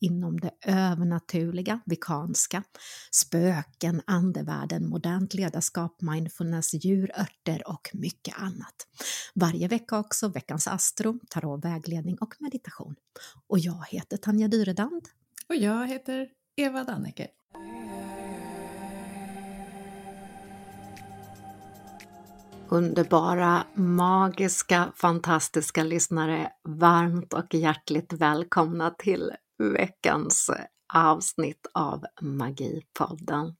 inom det övernaturliga, vikanska, spöken, andevärlden, modernt ledarskap, mindfulness, djurörter och mycket annat. Varje vecka också veckans astro, tarot, vägledning och meditation. Och jag heter Tanja Dyredand. Och jag heter Eva Danneke. Underbara, magiska, fantastiska lyssnare, varmt och hjärtligt välkomna till veckans avsnitt av Magipodden.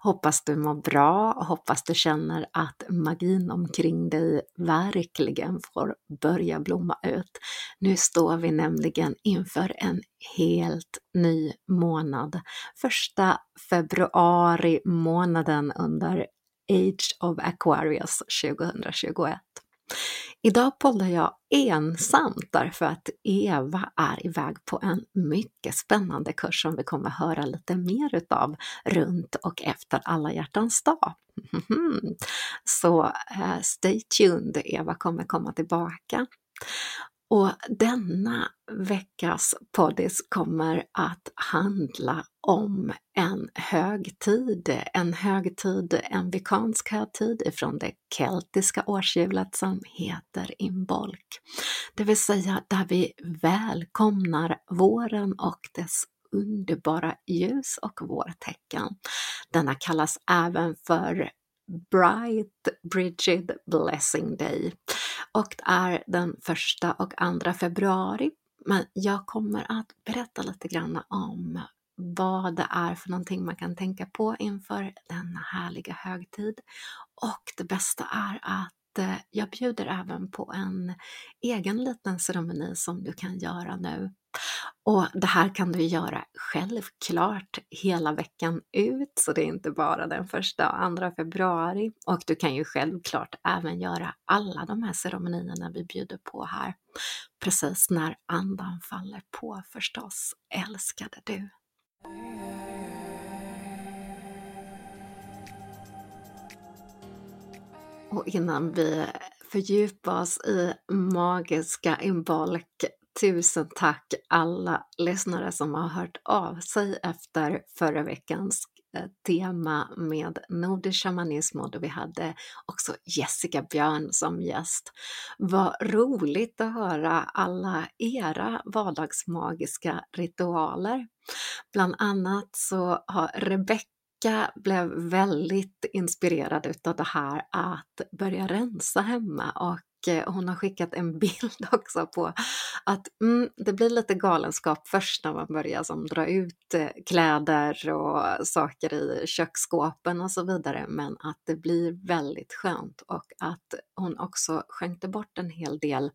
Hoppas du mår bra, hoppas du känner att magin omkring dig verkligen får börja blomma ut. Nu står vi nämligen inför en helt ny månad. Första februari månaden under Age of Aquarius 2021. Idag poddar jag ensamt därför att Eva är iväg på en mycket spännande kurs som vi kommer höra lite mer utav runt och efter alla hjärtans dag. Så eh, stay tuned, Eva kommer komma tillbaka. Och denna veckas poddis kommer att handla om en högtid, en högtid, en vikansk högtid ifrån det keltiska årshjulet som heter Imbolc. Det vill säga där vi välkomnar våren och dess underbara ljus och vårtecken. Denna kallas även för Bright Brigid Blessing Day och det är den första och andra februari. Men jag kommer att berätta lite grann om vad det är för någonting man kan tänka på inför denna härliga högtid. Och det bästa är att eh, jag bjuder även på en egen liten ceremoni som du kan göra nu och det här kan du göra självklart hela veckan ut, så det är inte bara den första och andra februari. Och du kan ju självklart även göra alla de här ceremonierna vi bjuder på här, precis när andan faller på förstås, älskade du. Och innan vi fördjupar oss i magiska Imbolc tusen tack alla lyssnare som har hört av sig efter förra veckans eh, tema med nordisk shamanism och då vi hade också Jessica Björn som gäst. Vad roligt att höra alla era vardagsmagiska ritualer. Bland annat så har Rebecka blev väldigt inspirerad utav det här att börja rensa hemma och Eh, hon har skickat en bild också på att mm, det blir lite galenskap först när man börjar som dra ut eh, kläder och saker i köksskåpen och så vidare, men att det blir väldigt skönt och att hon också skänkte bort en hel del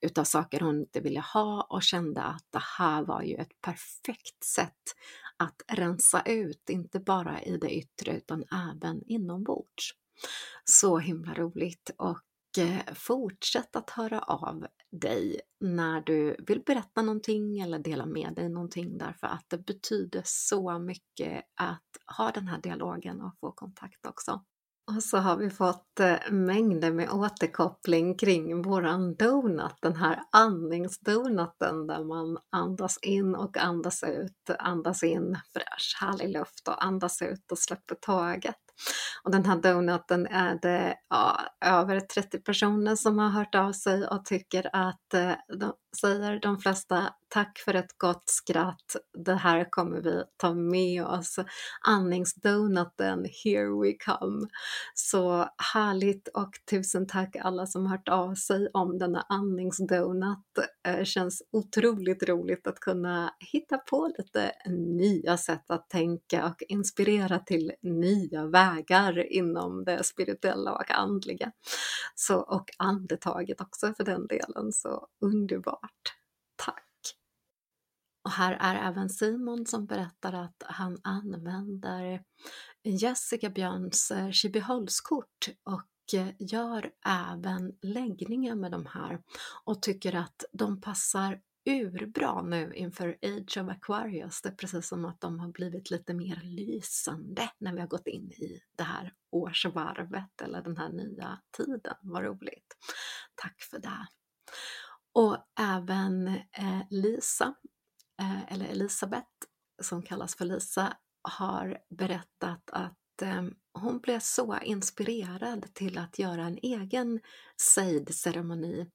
utav saker hon inte ville ha och kände att det här var ju ett perfekt sätt att rensa ut, inte bara i det yttre utan även inombords. Så himla roligt och Eh, fortsätt att höra av dig när du vill berätta någonting eller dela med dig någonting därför att det betyder så mycket att ha den här dialogen och få kontakt också. Och så har vi fått eh, mängder med återkoppling kring våran donut, den här andningsdonaten där man andas in och andas ut, andas in fräsch härlig luft och andas ut och släpper taget. Och den här donuten är det ja, över 30 personer som har hört av sig och tycker att eh, de säger de flesta tack för ett gott skratt. Det här kommer vi ta med oss. Andningsdonuten, here we come. Så härligt och tusen tack alla som hört av sig om denna andningsdonut. Det eh, känns otroligt roligt att kunna hitta på lite nya sätt att tänka och inspirera till nya vägar inom det spirituella och andliga. Så, och andetaget också för den delen, så underbart. Tack! Och här är även Simon som berättar att han använder Jessica Björns eh, Kibyholmskort och eh, gör även läggningar med de här och tycker att de passar urbra nu inför Age of Aquarius. Det är precis som att de har blivit lite mer lysande när vi har gått in i det här årsvarvet eller den här nya tiden. Vad roligt! Tack för det! Och även eh, Lisa, eh, eller Elisabeth som kallas för Lisa, har berättat att eh, hon blev så inspirerad till att göra en egen sejdceremoni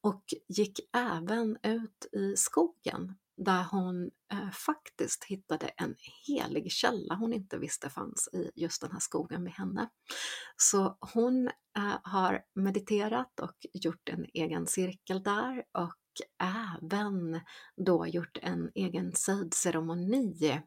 och gick även ut i skogen där hon eh, faktiskt hittade en helig källa hon inte visste fanns i just den här skogen med henne. Så hon eh, har mediterat och gjort en egen cirkel där och även då gjort en egen sejdceremoni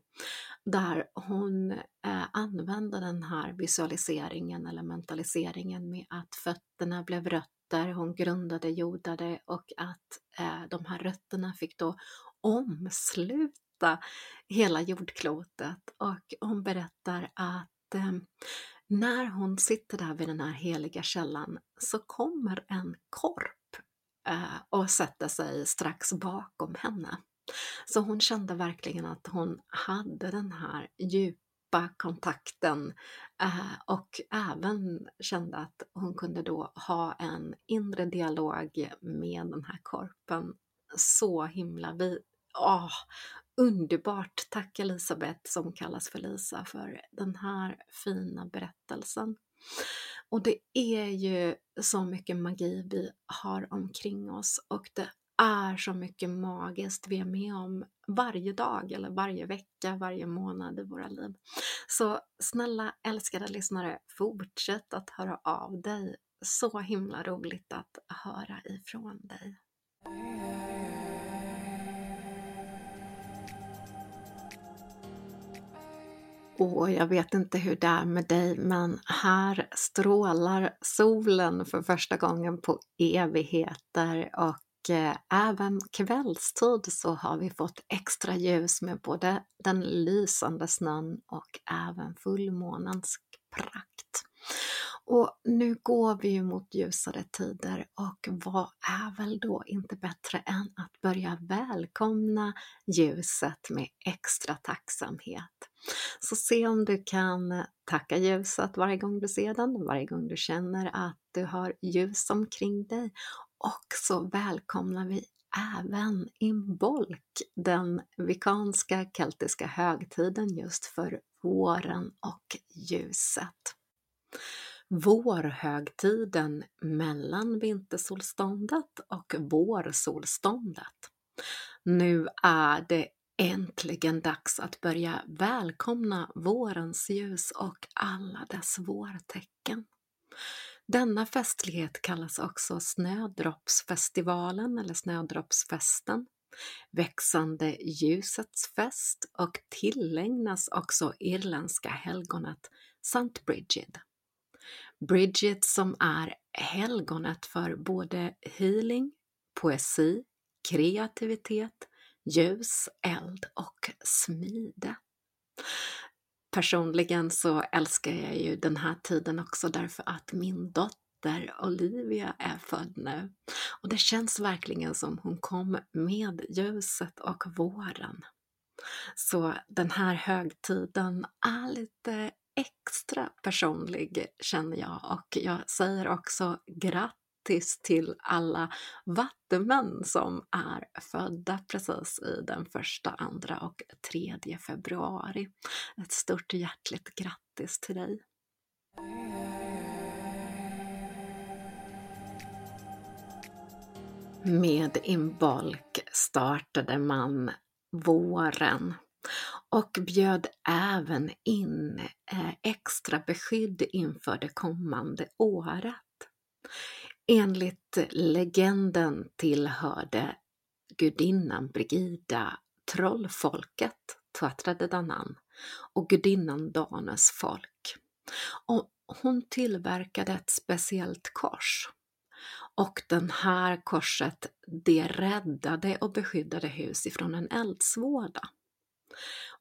där hon eh, använde den här visualiseringen eller mentaliseringen med att fötterna blev rötter, hon grundade, jordade och att eh, de här rötterna fick då omsluta hela jordklotet och hon berättar att eh, när hon sitter där vid den här heliga källan så kommer en korp eh, och sätter sig strax bakom henne. Så hon kände verkligen att hon hade den här djupa kontakten eh, och även kände att hon kunde då ha en inre dialog med den här korpen. Så himla vi... Åh, underbart! Tack Elisabeth som kallas för Lisa för den här fina berättelsen. Och det är ju så mycket magi vi har omkring oss och det är så mycket magiskt vi är med om varje dag eller varje vecka, varje månad i våra liv. Så snälla älskade lyssnare, fortsätt att höra av dig. Så himla roligt att höra ifrån dig. Och jag vet inte hur det är med dig, men här strålar solen för första gången på evigheter och Eh, även kvällstid så har vi fått extra ljus med både den lysande snön och även fullmånens prakt. Och nu går vi ju mot ljusare tider och vad är väl då inte bättre än att börja välkomna ljuset med extra tacksamhet. Så se om du kan tacka ljuset varje gång du ser den, varje gång du känner att du har ljus omkring dig och så välkomnar vi även Imbolc, den vikanska keltiska högtiden just för våren och ljuset. Vårhögtiden mellan vintersolståndet och vårsolståndet. Nu är det äntligen dags att börja välkomna vårens ljus och alla dess vårtecken. Denna festlighet kallas också Snödroppsfestivalen eller Snödroppsfesten, Växande ljusets fest och tillägnas också irländska helgonet St. Bridget. Bridget som är helgonet för både healing, poesi, kreativitet, ljus, eld och smide. Personligen så älskar jag ju den här tiden också därför att min dotter Olivia är född nu. Och det känns verkligen som hon kom med ljuset och våren. Så den här högtiden är lite extra personlig känner jag och jag säger också grattis grattis till alla vattenmän som är födda precis i den första, andra och tredje februari. Ett stort hjärtligt grattis till dig! Med Imbolc startade man våren och bjöd även in eh, extra beskydd inför det kommande året. Enligt legenden tillhörde gudinnan Brigida trollfolket Tuatradadanan och gudinnan Danes folk. Och hon tillverkade ett speciellt kors. Och den här korset, det räddade och beskyddade hus ifrån en eldsvåda.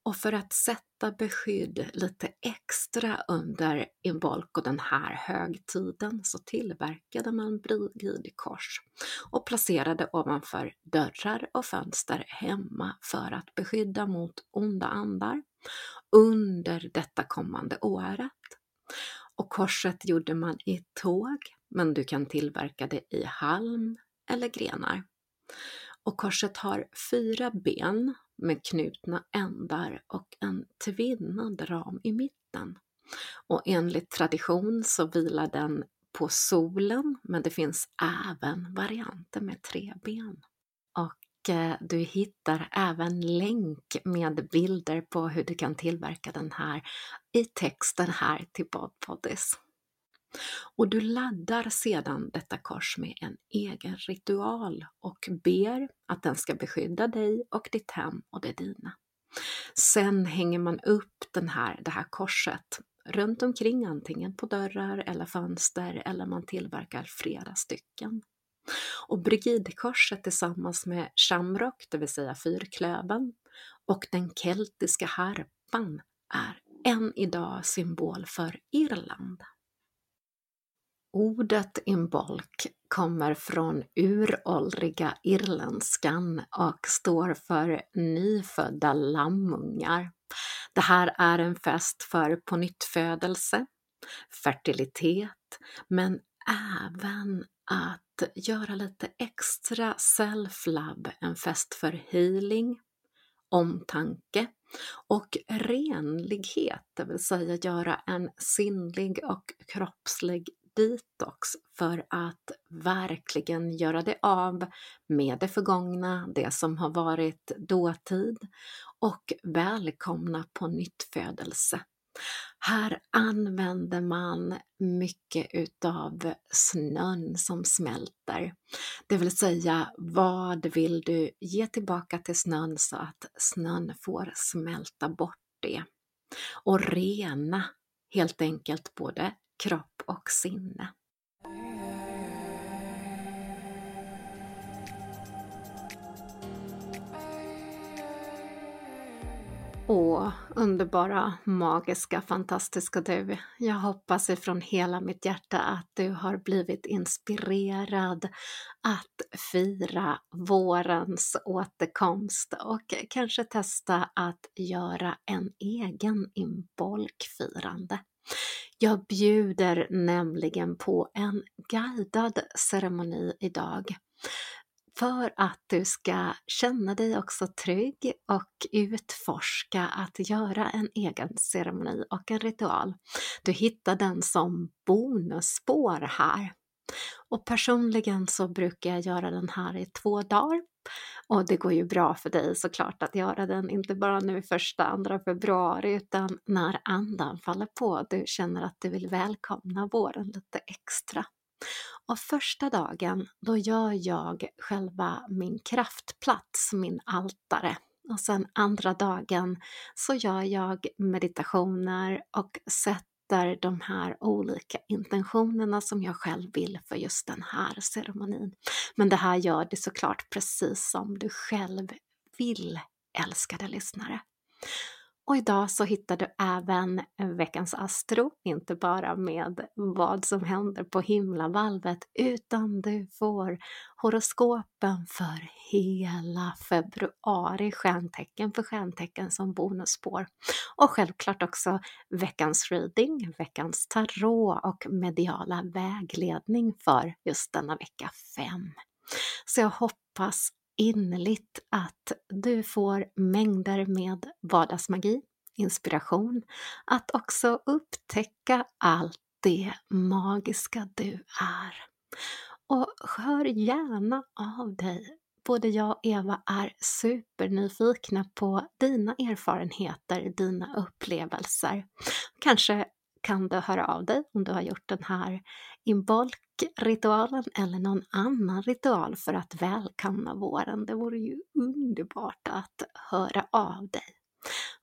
Och för att sätta beskydd lite extra under Imbolco den här högtiden så tillverkade man brigidkors och placerade ovanför dörrar och fönster hemma för att beskydda mot onda andar under detta kommande året. Och korset gjorde man i tåg, men du kan tillverka det i halm eller grenar. Och korset har fyra ben med knutna ändar och en tvinnad ram i mitten. Och enligt tradition så vilar den på solen, men det finns även varianter med tre ben. Och eh, du hittar även länk med bilder på hur du kan tillverka den här i texten här till Bodpoddies. Och du laddar sedan detta kors med en egen ritual och ber att den ska beskydda dig och ditt hem och det dina. Sen hänger man upp den här, det här korset runt omkring antingen på dörrar eller fönster eller man tillverkar flera stycken. Och Brigidkorset tillsammans med shamrock, det vill säga fyrklöven, och den keltiska harpan är än idag symbol för Irland. Ordet imbolk kommer från uråldriga irländskan och står för nyfödda lammungar. Det här är en fest för pånyttfödelse, fertilitet, men även att göra lite extra self-love, en fest för healing, omtanke och renlighet, det vill säga göra en sinnlig och kroppslig detox för att verkligen göra det av med det förgångna, det som har varit dåtid och välkomna på nyttfödelse. Här använder man mycket utav snön som smälter. Det vill säga, vad vill du ge tillbaka till snön så att snön får smälta bort det? Och rena helt enkelt både kropp och sinne. Åh, underbara, magiska, fantastiska du. Jag hoppas ifrån hela mitt hjärta att du har blivit inspirerad att fira vårens återkomst och kanske testa att göra en egen imbolkfirande. Jag bjuder nämligen på en guidad ceremoni idag för att du ska känna dig också trygg och utforska att göra en egen ceremoni och en ritual. Du hittar den som bonusspår här. Och personligen så brukar jag göra den här i två dagar och det går ju bra för dig såklart att göra den, inte bara nu första, andra februari, utan när andan faller på, du känner att du vill välkomna våren lite extra. Och första dagen, då gör jag själva min kraftplats, min altare. Och sen andra dagen så gör jag meditationer och sätter sätter de här olika intentionerna som jag själv vill för just den här ceremonin. Men det här gör det såklart precis som du själv vill, älskade lyssnare. Och idag så hittar du även veckans Astro, inte bara med vad som händer på himlavalvet, utan du får horoskopen för hela februari, stjärntecken för stjärntecken som bonusspår. Och självklart också veckans reading, veckans tarot och mediala vägledning för just denna vecka 5. Så jag hoppas innerligt att du får mängder med vardagsmagi, inspiration, att också upptäcka allt det magiska du är. Och hör gärna av dig. Både jag och Eva är supernyfikna på dina erfarenheter, dina upplevelser. Kanske kan du höra av dig om du har gjort den här imbolkritualen eller någon annan ritual för att välkomna våren. Det vore ju underbart att höra av dig.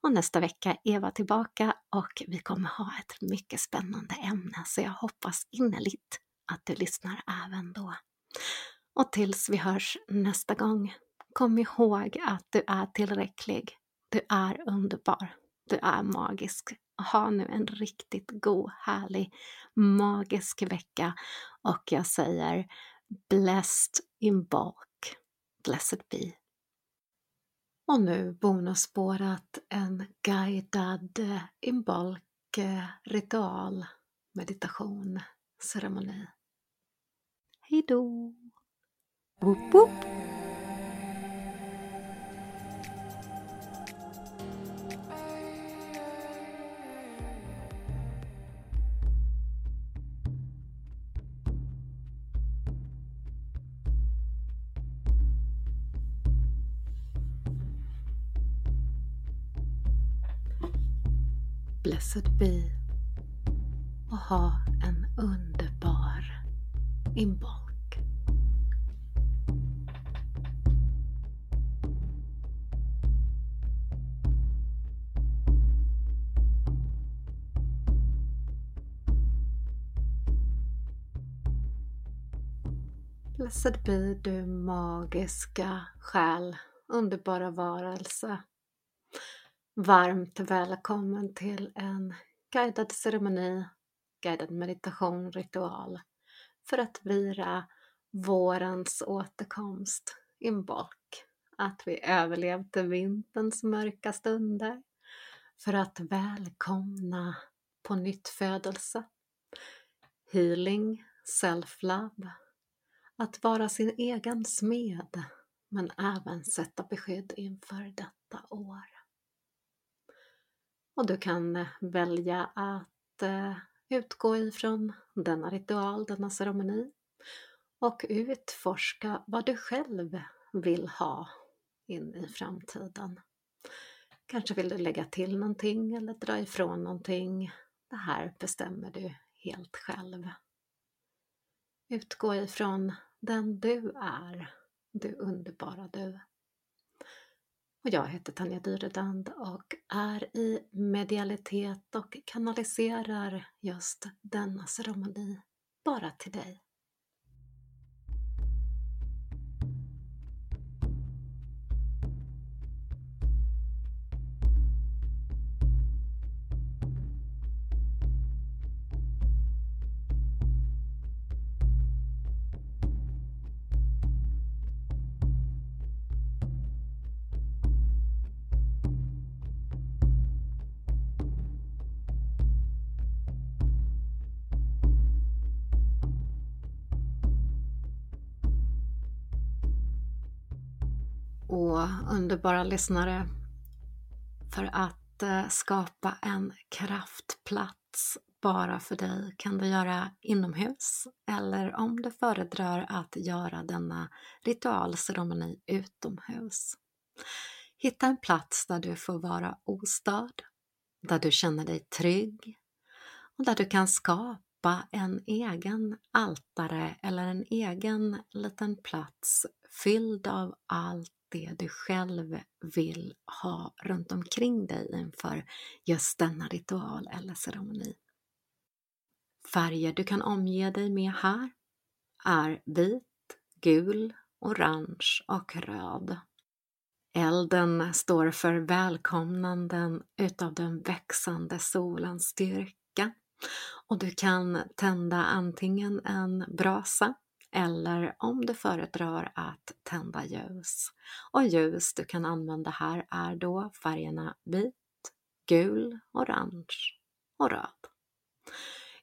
Och nästa vecka är Eva tillbaka och vi kommer ha ett mycket spännande ämne så jag hoppas innerligt att du lyssnar även då. Och tills vi hörs nästa gång, kom ihåg att du är tillräcklig. Du är underbar. Du är magisk. Ha nu en riktigt god, härlig, magisk vecka och jag säger blessed in bulk. Blessed be. Och nu bonusspårat en guidad eh, in bulk eh, ritual, meditation, ceremoni. Hejdå! då! Boop, boop. Förbi och ha en underbar inbak. Blessed be du magiska själ, underbara varelse Varmt välkommen till en guidad ceremoni, guidad meditation, ritual för att vira vårens återkomst i bak. Att vi överlevde vinterns mörka stunder för att välkomna på nytt födelse, healing, self-love, att vara sin egen smed men även sätta beskydd inför detta år. Och du kan eh, välja att eh, utgå ifrån denna ritual, denna ceremoni och utforska vad du själv vill ha in i framtiden. Kanske vill du lägga till någonting eller dra ifrån någonting. Det här bestämmer du helt själv. Utgå ifrån den du är, du underbara du. Och jag heter Tanja Dyredand och är i medialitet och kanaliserar just denna ceremoni bara till dig. Och underbara lyssnare för att eh, skapa en kraftplats bara för dig kan du göra inomhus eller om du föredrar att göra denna ritualceremoni utomhus. Hitta en plats där du får vara ostörd, där du känner dig trygg och där du kan skapa en egen altare eller en egen liten plats fylld av allt det du själv vill ha runt omkring dig inför just denna ritual eller ceremoni. Färger du kan omge dig med här är vit, gul, orange och röd. Elden står för välkomnanden utav den växande solens styrka och du kan tända antingen en brasa eller om du föredrar att tända ljus. Och ljus du kan använda här är då färgerna vit, gul, orange och röd.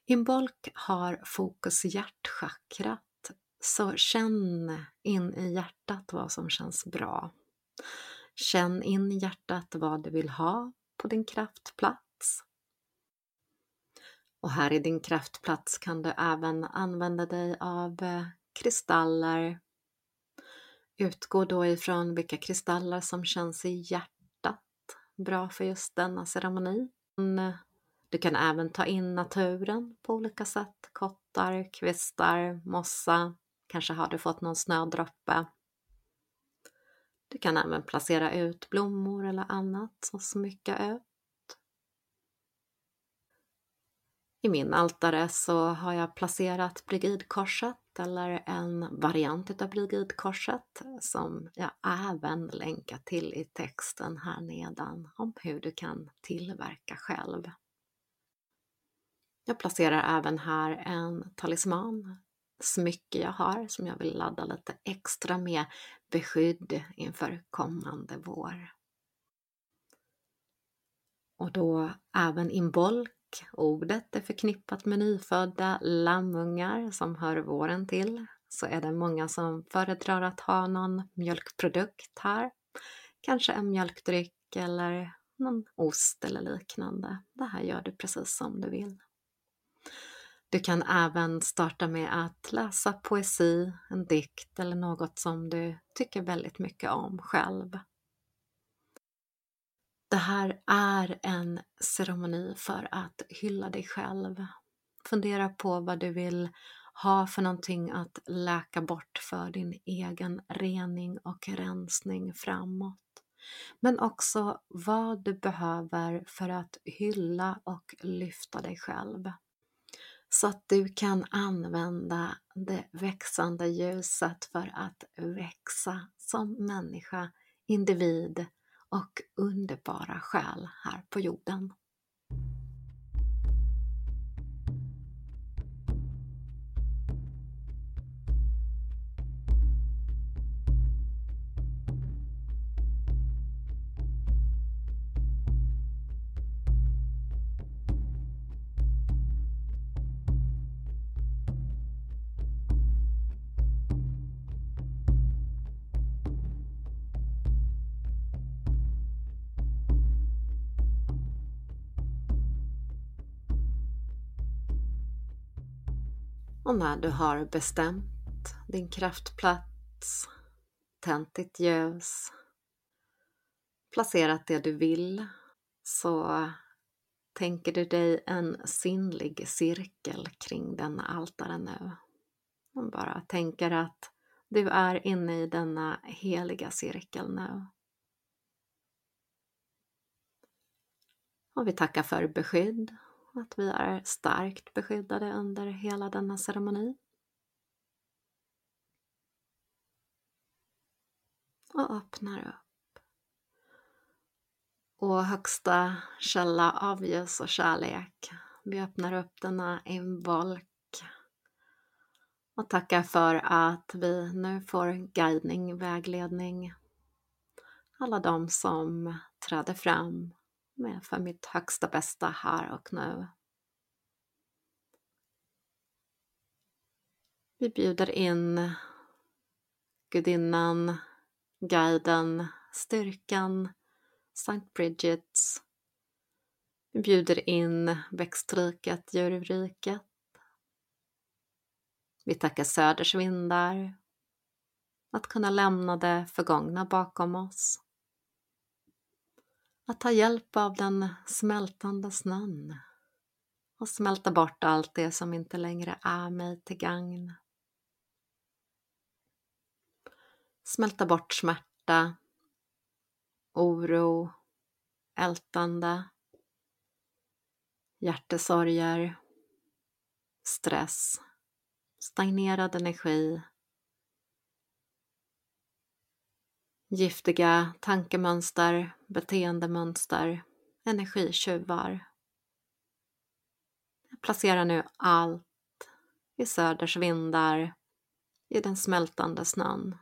Imbolk har fokus hjärtchakrat så känn in i hjärtat vad som känns bra. Känn in i hjärtat vad du vill ha på din kraftplats. Och här i din kraftplats kan du även använda dig av eh, kristaller. Utgå då ifrån vilka kristaller som känns i hjärtat bra för just denna ceremoni. Mm, du kan även ta in naturen på olika sätt. Kottar, kvistar, mossa. Kanske har du fått någon snödroppe. Du kan även placera ut blommor eller annat och smycka ut. I min altare så har jag placerat Brigidkorset eller en variant av Brigidkorset som jag även länkar till i texten här nedan om hur du kan tillverka själv. Jag placerar även här en talisman, smycke jag har som jag vill ladda lite extra med beskydd inför kommande vår. Och då även inbolk. Ordet är förknippat med nyfödda lammungar som hör våren till. Så är det många som föredrar att ha någon mjölkprodukt här. Kanske en mjölkdryck eller någon ost eller liknande. Det här gör du precis som du vill. Du kan även starta med att läsa poesi, en dikt eller något som du tycker väldigt mycket om själv. Det här är en ceremoni för att hylla dig själv. Fundera på vad du vill ha för någonting att läka bort för din egen rening och rensning framåt. Men också vad du behöver för att hylla och lyfta dig själv. Så att du kan använda det växande ljuset för att växa som människa, individ och underbara själ här på jorden. Och när du har bestämt din kraftplats, tänt ditt ljus, placerat det du vill, så tänker du dig en sinnlig cirkel kring denna altare nu. Och bara tänker att du är inne i denna heliga cirkel nu. Och vi tackar för beskydd att vi är starkt beskyddade under hela denna ceremoni. Och öppnar upp. Och högsta källa av ljus och kärlek. Vi öppnar upp denna involk och tackar för att vi nu får guidning, vägledning. Alla de som träder fram med för mitt högsta bästa här och nu. Vi bjuder in gudinnan, guiden, styrkan, Sankt Bridgets. Vi bjuder in växtriket, djurriket. Vi tackar söders vindar, att kunna lämna det förgångna bakom oss. Att ta hjälp av den smältande snön och smälta bort allt det som inte längre är mig till gagn. Smälta bort smärta, oro, ältande, hjärtesorger, stress, stagnerad energi Giftiga tankemönster, beteendemönster, energitjuvar. Jag placerar nu allt i söders vindar, i den smältande snön.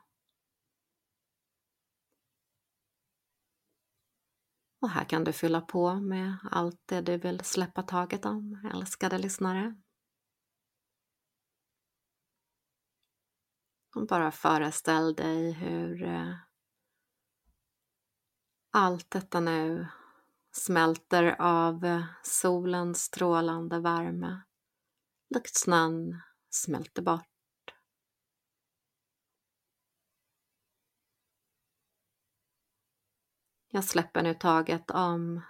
Och här kan du fylla på med allt det du vill släppa taget om, älskade lyssnare. Och bara föreställ dig hur eh, allt detta nu smälter av solens strålande värme, likt snön smälter bort. Jag släpper nu taget om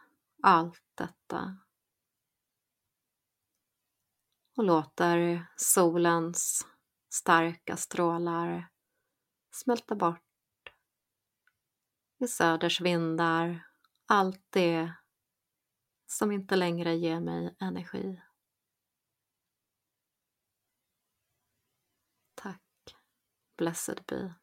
allt detta. Och låter solens starka strålar smälta bort i söders vindar, allt det som inte längre ger mig energi. Tack, Blessed be.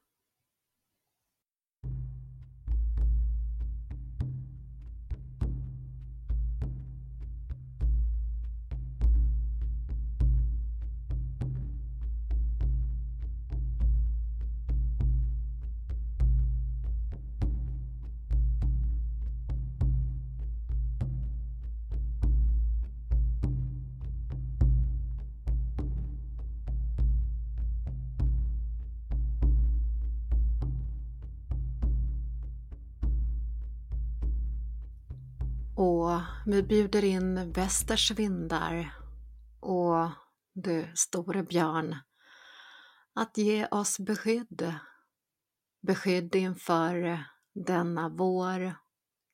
Och vi bjuder in västers vindar och du store björn att ge oss beskydd. Beskydd inför denna vår,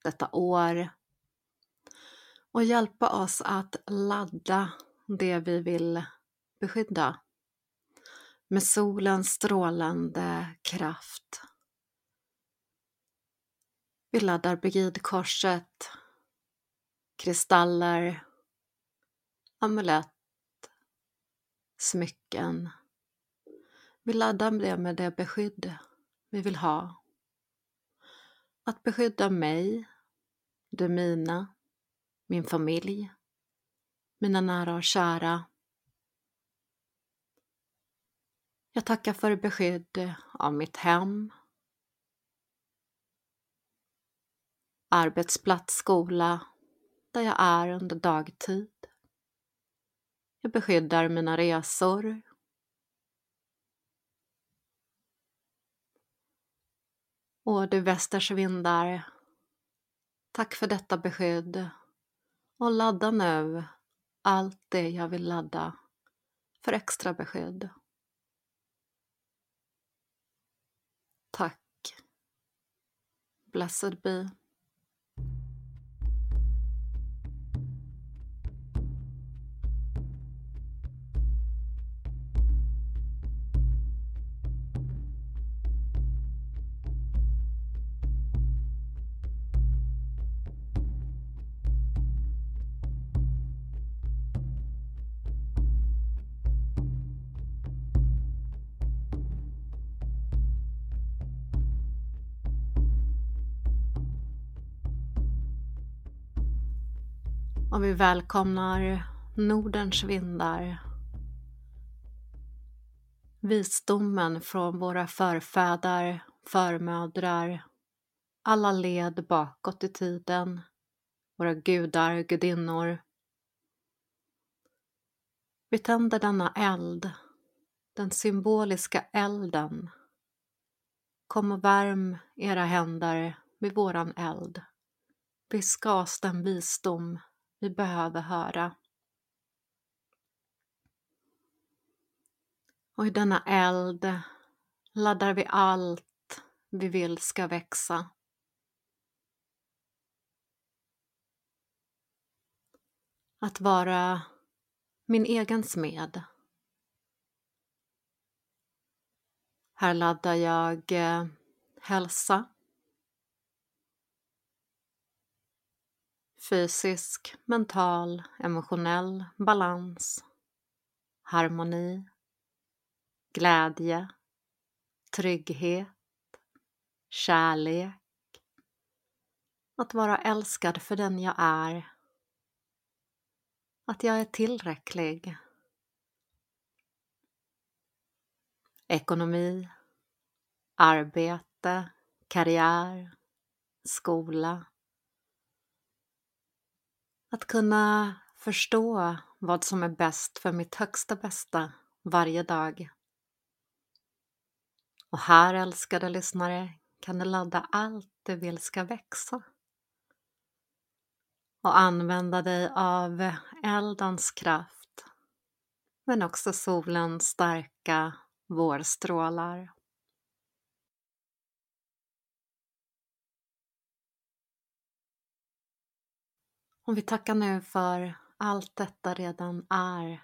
detta år och hjälpa oss att ladda det vi vill beskydda med solens strålande kraft. Vi laddar begidkorset kristaller, amulett, smycken. Vi laddar det med det beskydd vi vill ha. Att beskydda mig, de mina, min familj, mina nära och kära. Jag tackar för beskydd av mitt hem, arbetsplats, skola, där jag är under dagtid. Jag beskyddar mina resor. Och du västers vindar, tack för detta beskydd och ladda nu allt det jag vill ladda för extra beskydd. Tack. Blessed be. Välkomnar Nordens vindar. Visdomen från våra förfäder, förmödrar, alla led bakåt i tiden, våra gudar, gudinnor. Vi tänder denna eld, den symboliska elden. Kom och värm era händer vid våran eld. Viska oss den visdom vi behöver höra. Och i denna eld laddar vi allt vi vill ska växa. Att vara min egen smed. Här laddar jag eh, hälsa, fysisk, mental, emotionell balans, harmoni, glädje, trygghet, kärlek, att vara älskad för den jag är, att jag är tillräcklig, ekonomi, arbete, karriär, skola, att kunna förstå vad som är bäst för mitt högsta bästa varje dag. Och här, älskade lyssnare, kan du ladda allt du vill ska växa och använda dig av eldens kraft men också solens starka vårstrålar. Om vi tackar nu för allt detta redan är.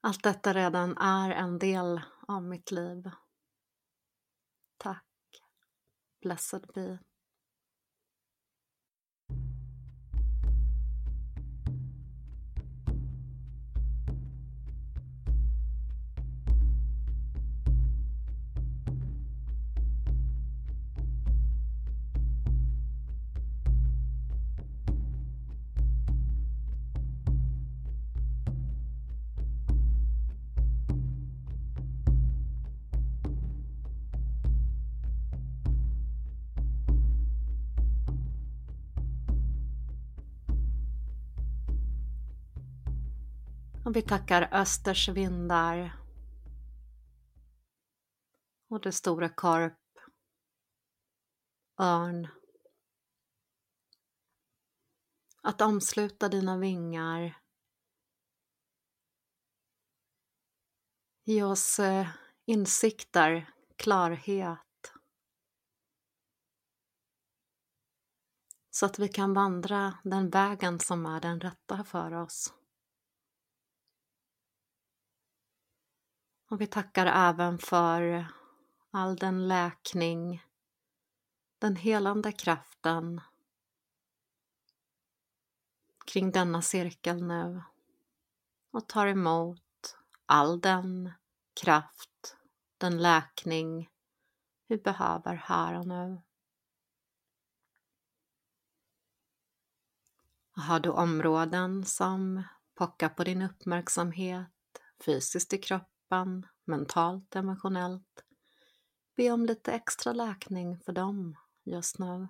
Allt detta redan är en del av mitt liv. Tack. Blessed be. Och vi tackar östers vindar och det stora korp, örn. Att omsluta dina vingar. Ge oss eh, insikter, klarhet. Så att vi kan vandra den vägen som är den rätta för oss. Och vi tackar även för all den läkning, den helande kraften kring denna cirkel nu och tar emot all den kraft, den läkning vi behöver här och nu. Har du områden som pockar på din uppmärksamhet fysiskt i kroppen, mentalt, emotionellt Be om lite extra läkning för dem just nu.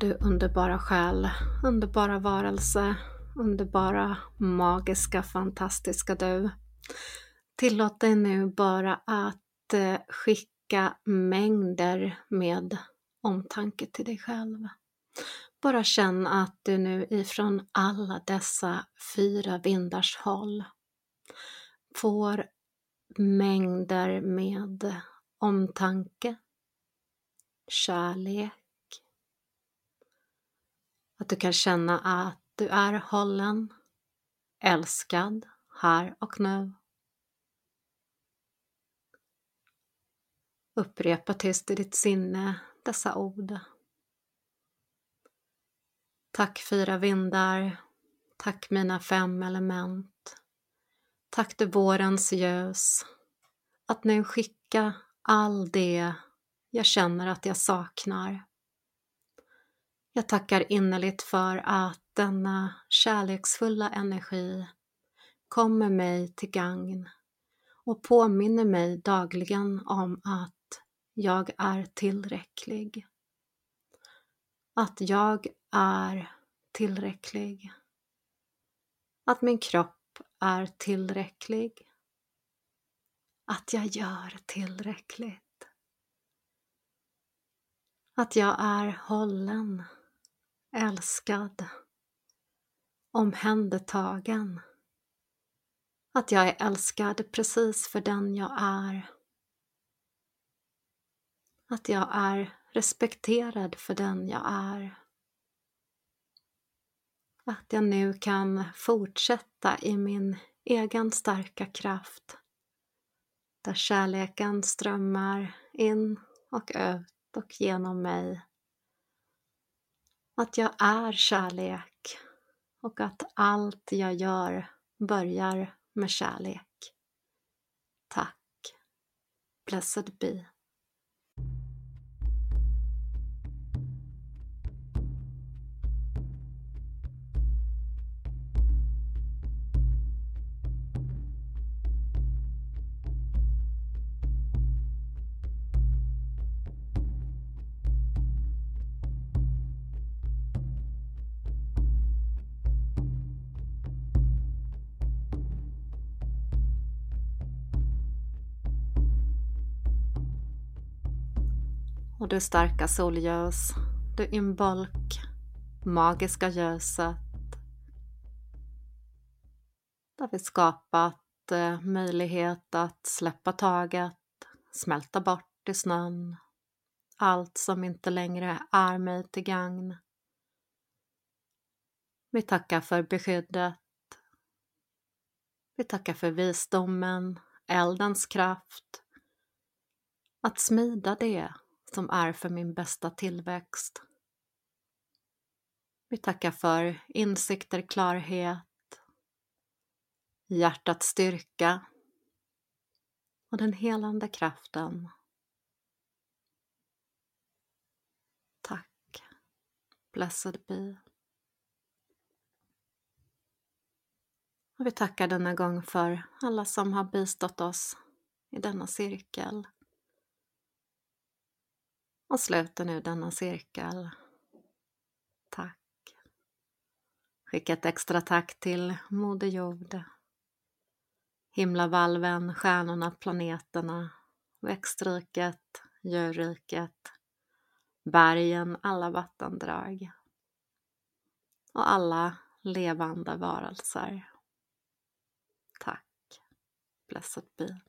Du underbara själ, underbara varelse, underbara, magiska, fantastiska du. Tillåt dig nu bara att eh, skicka mängder med omtanke till dig själv. Bara känn att du nu ifrån alla dessa fyra vindars håll får mängder med omtanke, kärlek, att du kan känna att du är hållen, älskad här och nu. Upprepa tyst i ditt sinne dessa ord. Tack fyra vindar. Tack mina fem element. Tack du vårens ljus. Att nu skicka all det jag känner att jag saknar. Jag tackar innerligt för att denna kärleksfulla energi kommer mig till gagn och påminner mig dagligen om att jag är tillräcklig. Att jag är tillräcklig. Att min kropp är tillräcklig. Att jag gör tillräckligt. Att jag är hållen älskad, omhändertagen. Att jag är älskad precis för den jag är. Att jag är respekterad för den jag är. Att jag nu kan fortsätta i min egen starka kraft där kärleken strömmar in och ut och genom mig att jag är kärlek och att allt jag gör börjar med kärlek. Tack. Blessed be. Och du starka solljus, du ymbolk, magiska ljuset. Där vi skapat eh, möjlighet att släppa taget, smälta bort i snön, allt som inte längre är mig till gagn. Vi tackar för beskyddet. Vi tackar för visdomen, eldens kraft, att smida det som är för min bästa tillväxt. Vi tackar för insikter, klarhet, hjärtats styrka och den helande kraften. Tack. Blessed be. Och vi tackar denna gång för alla som har bistått oss i denna cirkel. Och sluter nu denna cirkel. Tack. Skicka ett extra tack till Moder Jord, himlavalven, stjärnorna, planeterna, växtriket, djurriket, bergen, alla vattendrag och alla levande varelser. Tack. Blessed be.